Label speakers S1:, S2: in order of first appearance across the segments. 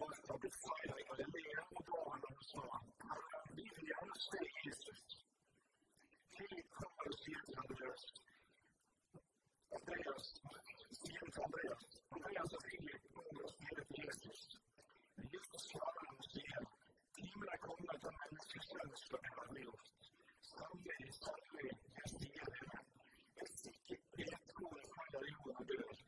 S1: måste ha befriat dig och leva med barn och så. Alla viljan säger Jesus. Hit kommer du segrandös. Andreas, sent Andreas. Andreas och Filip kommer och ställer till Jesus. Men Jesus svarar och säger, timmen är kommen att en människosön ska bära frukt. Sannolikt, sannolikt, jag säger det. Ett sicket betkorn faller i jorden och dör.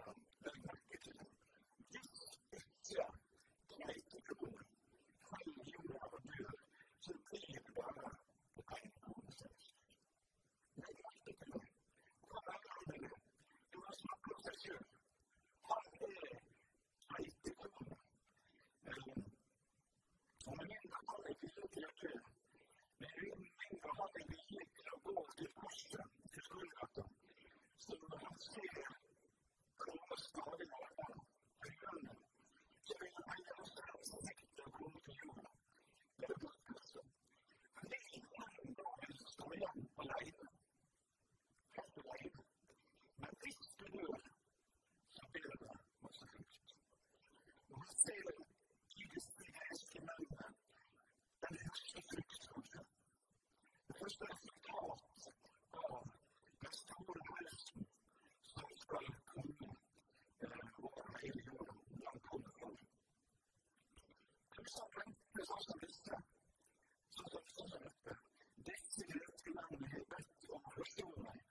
S1: alene. fast leid. Man ist berührt zu Bilder, was er fühlt. Und Seele gibt es die erste Männer, eine höchste Fürchtung. Das ist das Resultat av den stora hösten som ska komma vara helgjord bland so, Tusen, det so, som visste, som sa som mötte, dessutom skulle han bli bättre om att förstå mig.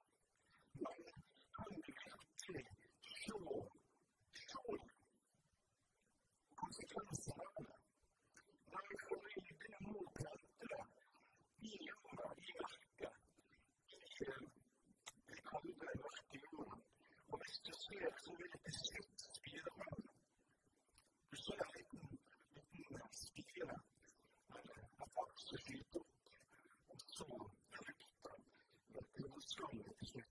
S1: fjord, skjold Konsekvensen av det Når vi fornøyde mor plantene i jorda, i verket, i det kalde, mørke jorda Og hvis du ser, så vil det til slutt spire fram. Du ser en liten, liten spire, eller et aks som skyter opp, og så frukter, med blomstene til slutt.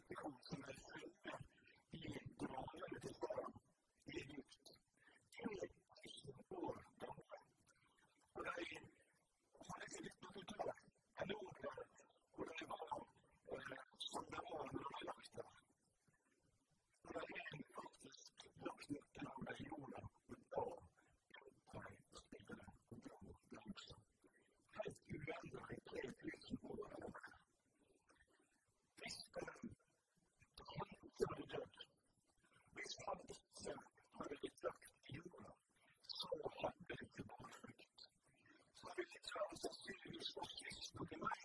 S1: konsumenterna i granen till saran i Egypten. Till Jesucristo, que más.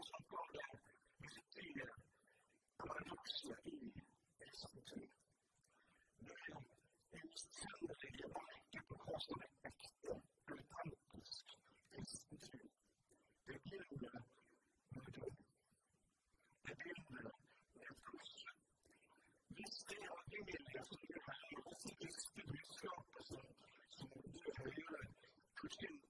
S1: konstaterade Wikipedia paradoxer i exoten. Det är en sannoliga verkar på kostnaden äkta, autentisk exoten. Det bilder med död. Det bilder med kurs. Visst är jag du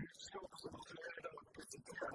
S1: Yo, como se ve, la presentación.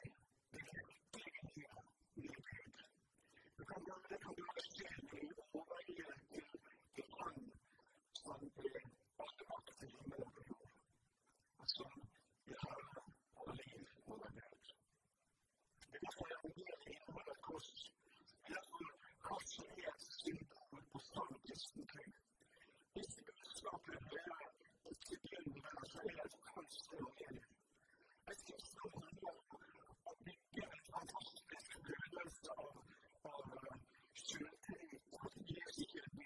S1: kan du, det kan du være stille over i til, til han som ble åpenbart til himmelen på jord, og som vil ha våre liv og vår død. Det er derfor evangeliet inneholder et kors. Er på sann kristen tro. Hvis budskapet hører ikke bjørn, men altså er det et frelst evangelium. Et kristendom handler om å bygge en fantastisk følelse av Father, uh, student, what did you see here?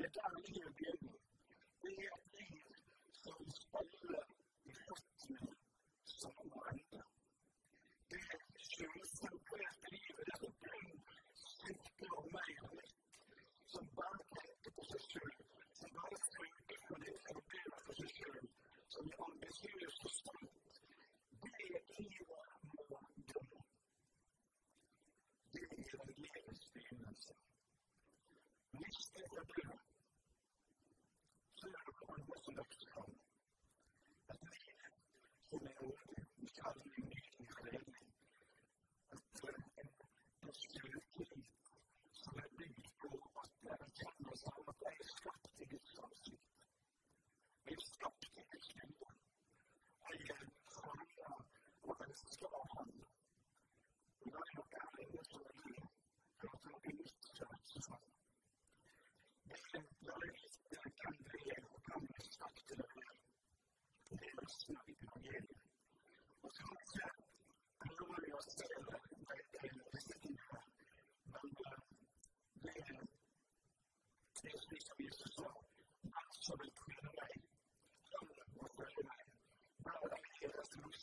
S1: Dette er nye bilder. Det er et liv som speiler Clear, clear, clear, clear, clear, clear, clear, clear, clear, persona di Pionieri. Och så har jag allvarliga ställen där det är festiva. Men det är precis som Jesus sa, allt som vill skilja mig, alla och följa mig. Bara hela som vill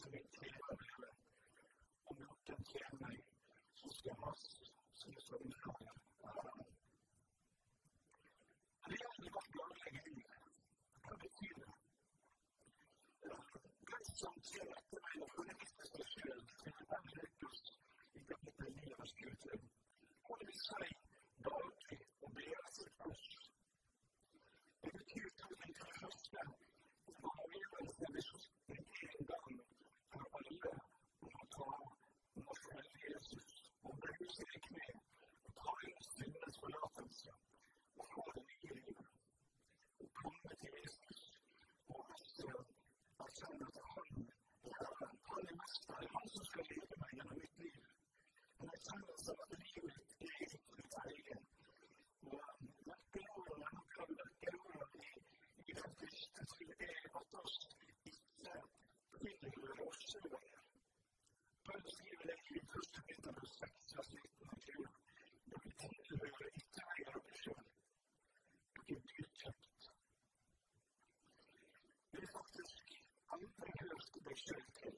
S1: som skal lede meg gjennom mitt liv. En erkjennelse av at livet er ikke mitt eget. Og nøkkelordene noen nøkkelordene i, den første tid er at oss ikke tilhører oss sjøl. Paul skriver det i 1. Peterbus 6, vers 19 og 20. Dere tilhører ikke lenger dere sjøl. Dere er dyrkjøpt. Det er faktisk andre hørt deg sjøl til.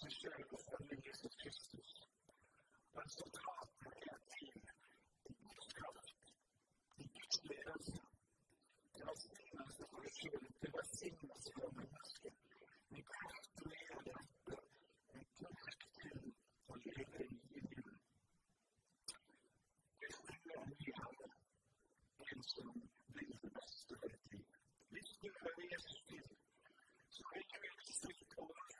S1: seg sjøl og følge Jesus Kristus. Men så tar det tid rastlösa. Det var synden som var skuld, det var synden som var med masken. Ni konstruerade en kultur och lever i nu. Det stora ni hade, en som blev det bästa för ett liv. Lyssna på Jesus till, så skänker vi oss fritt på oss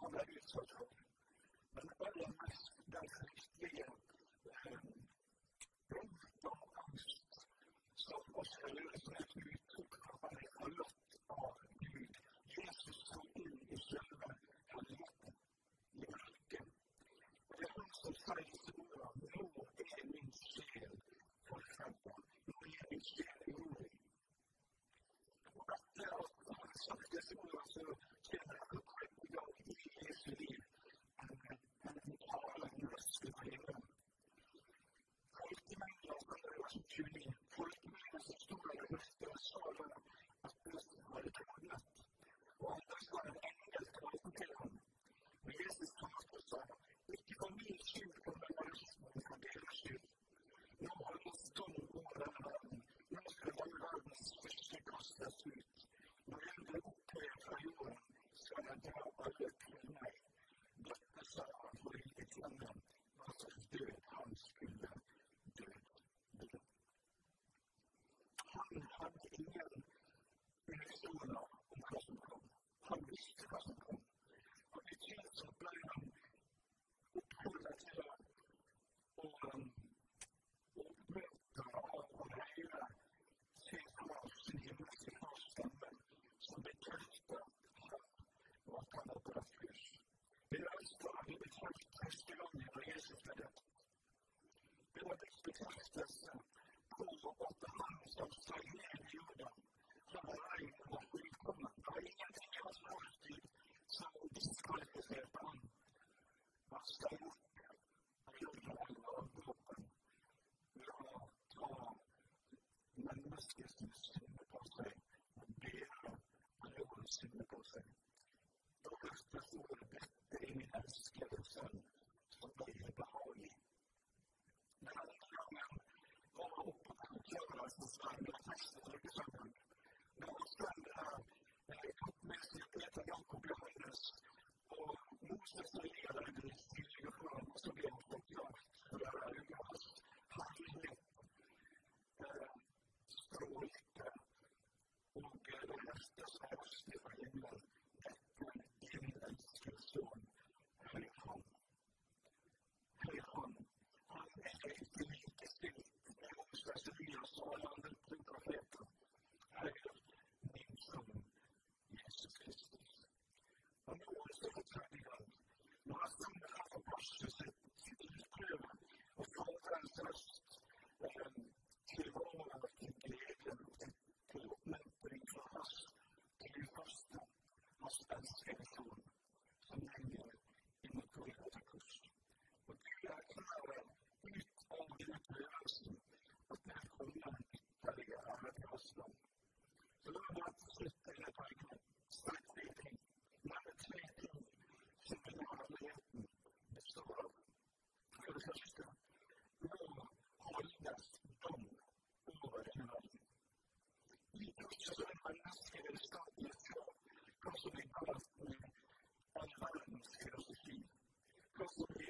S1: som har utsatt for. Men aller mest den riktige som oss, eller som jeg tror Christ has stränderna faktiskt i Iggesund. Några stränder är kuppmässiga Petra Jakob Johannes och Moses och Elia ledde delegationen och så blev de jag där Jonas handling strålade och det mesta som house Kosovo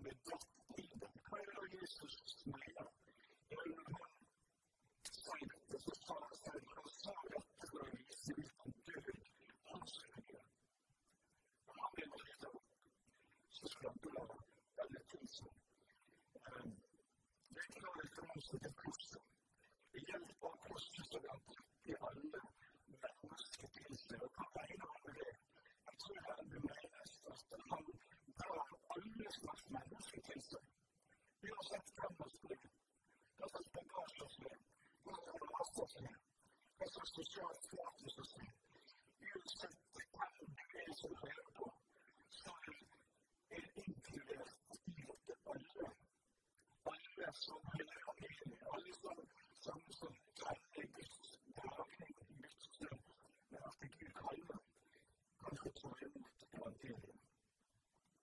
S1: som blir dratt i det. Hva er det Jesus sier? Når han sier dette, så sa han selv, han sa dette for å vise hvilken død han skulle gjøre. Når han ble løftet opp, så skal han dø veldig tusen. Det er oss at det koster. Ved hjelp av korset så vil han trekke alle mennesker til seg. Og hva mener han med det? Jeg tror det er det menes at han drar alles, was man wissen könnte. Josef kann das bringen. Das ist Bekaschus Leben. Das ist Rastas Leben. Das ist die Schaft Gottes Leben. Josef kann gewesen werden, sondern er der alle. Alle som hele familie, alle som, som, som trenger Guds dragning, Guds, at Gud kaller, kan få ta der evangeliet.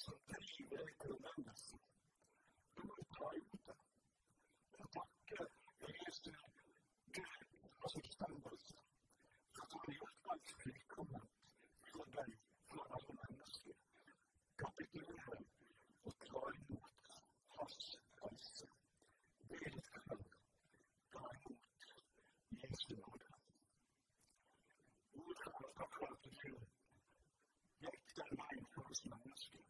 S1: som driver må du ta imot det. Og takke Jesu Gud og oppstandelse for at han har gjort alt fullkomment for deg, for alle mennesker. Kapitulere og ta imot hans frelse. Det er ditt kall. Ta imot Jesu nåde. Takk for at du gikk den veien for oss mennesker.